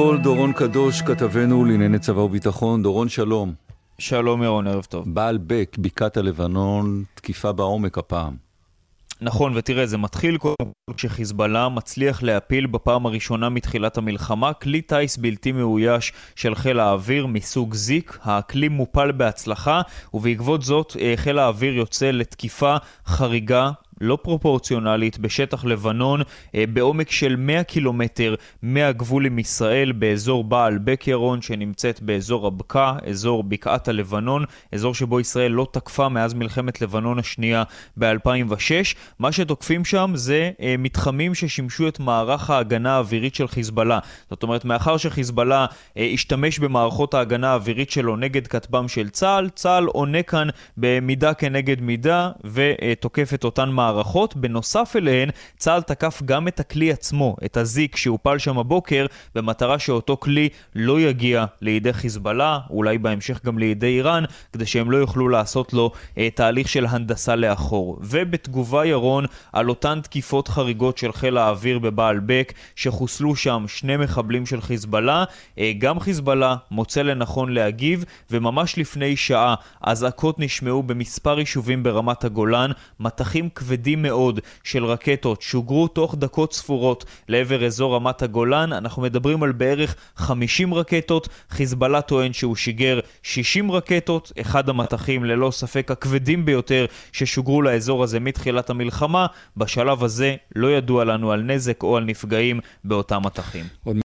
כל דורון קדוש, כתבנו לענייני צבא וביטחון. דורון, שלום. שלום ירון, ערב טוב. בעל בק, בקעת הלבנון, תקיפה בעומק הפעם. נכון, ותראה, זה מתחיל קודם כל כשחיזבאללה מצליח להפיל בפעם הראשונה מתחילת המלחמה כלי טיס בלתי מאויש של חיל האוויר מסוג זיק. הכלי מופל בהצלחה, ובעקבות זאת אה, חיל האוויר יוצא לתקיפה חריגה לא פרופורציונלית בשטח לבנון אה, בעומק של 100 קילומטר מהגבול עם ישראל באזור בעל בקרון שנמצאת באזור הבקעה, אזור בקעת הלבנון, אזור שבו ישראל לא תקפה מאז מלחמת לבנון השנייה ב-2006. מה שתוקפים שם זה אה, מתחמים ששימשו את מערך ההגנה האווירית של חיזבאללה. זאת אומרת, מאחר שחיזבאללה אה, השתמש במערכות ההגנה האווירית שלו נגד כטב"ם של צה"ל, צה"ל עונה כאן במידה כנגד מידה ותוקף את אותן מערכות. מערכות. בנוסף אליהן, צה"ל תקף גם את הכלי עצמו, את הזיק שהופל שם הבוקר, במטרה שאותו כלי לא יגיע לידי חיזבאללה, אולי בהמשך גם לידי איראן, כדי שהם לא יוכלו לעשות לו אה, תהליך של הנדסה לאחור. ובתגובה ירון על אותן תקיפות חריגות של חיל האוויר בבעל בק, שחוסלו שם שני מחבלים של חיזבאללה, אה, גם חיזבאללה מוצא לנכון להגיב, וממש לפני שעה אזעקות נשמעו במספר יישובים ברמת הגולן, מטחים כבדים כבדים מאוד של רקטות שוגרו תוך דקות ספורות לעבר אזור רמת הגולן. אנחנו מדברים על בערך 50 רקטות. חיזבאללה טוען שהוא שיגר 60 רקטות, אחד המטחים ללא ספק הכבדים ביותר ששוגרו לאזור הזה מתחילת המלחמה. בשלב הזה לא ידוע לנו על נזק או על נפגעים באותם מטחים.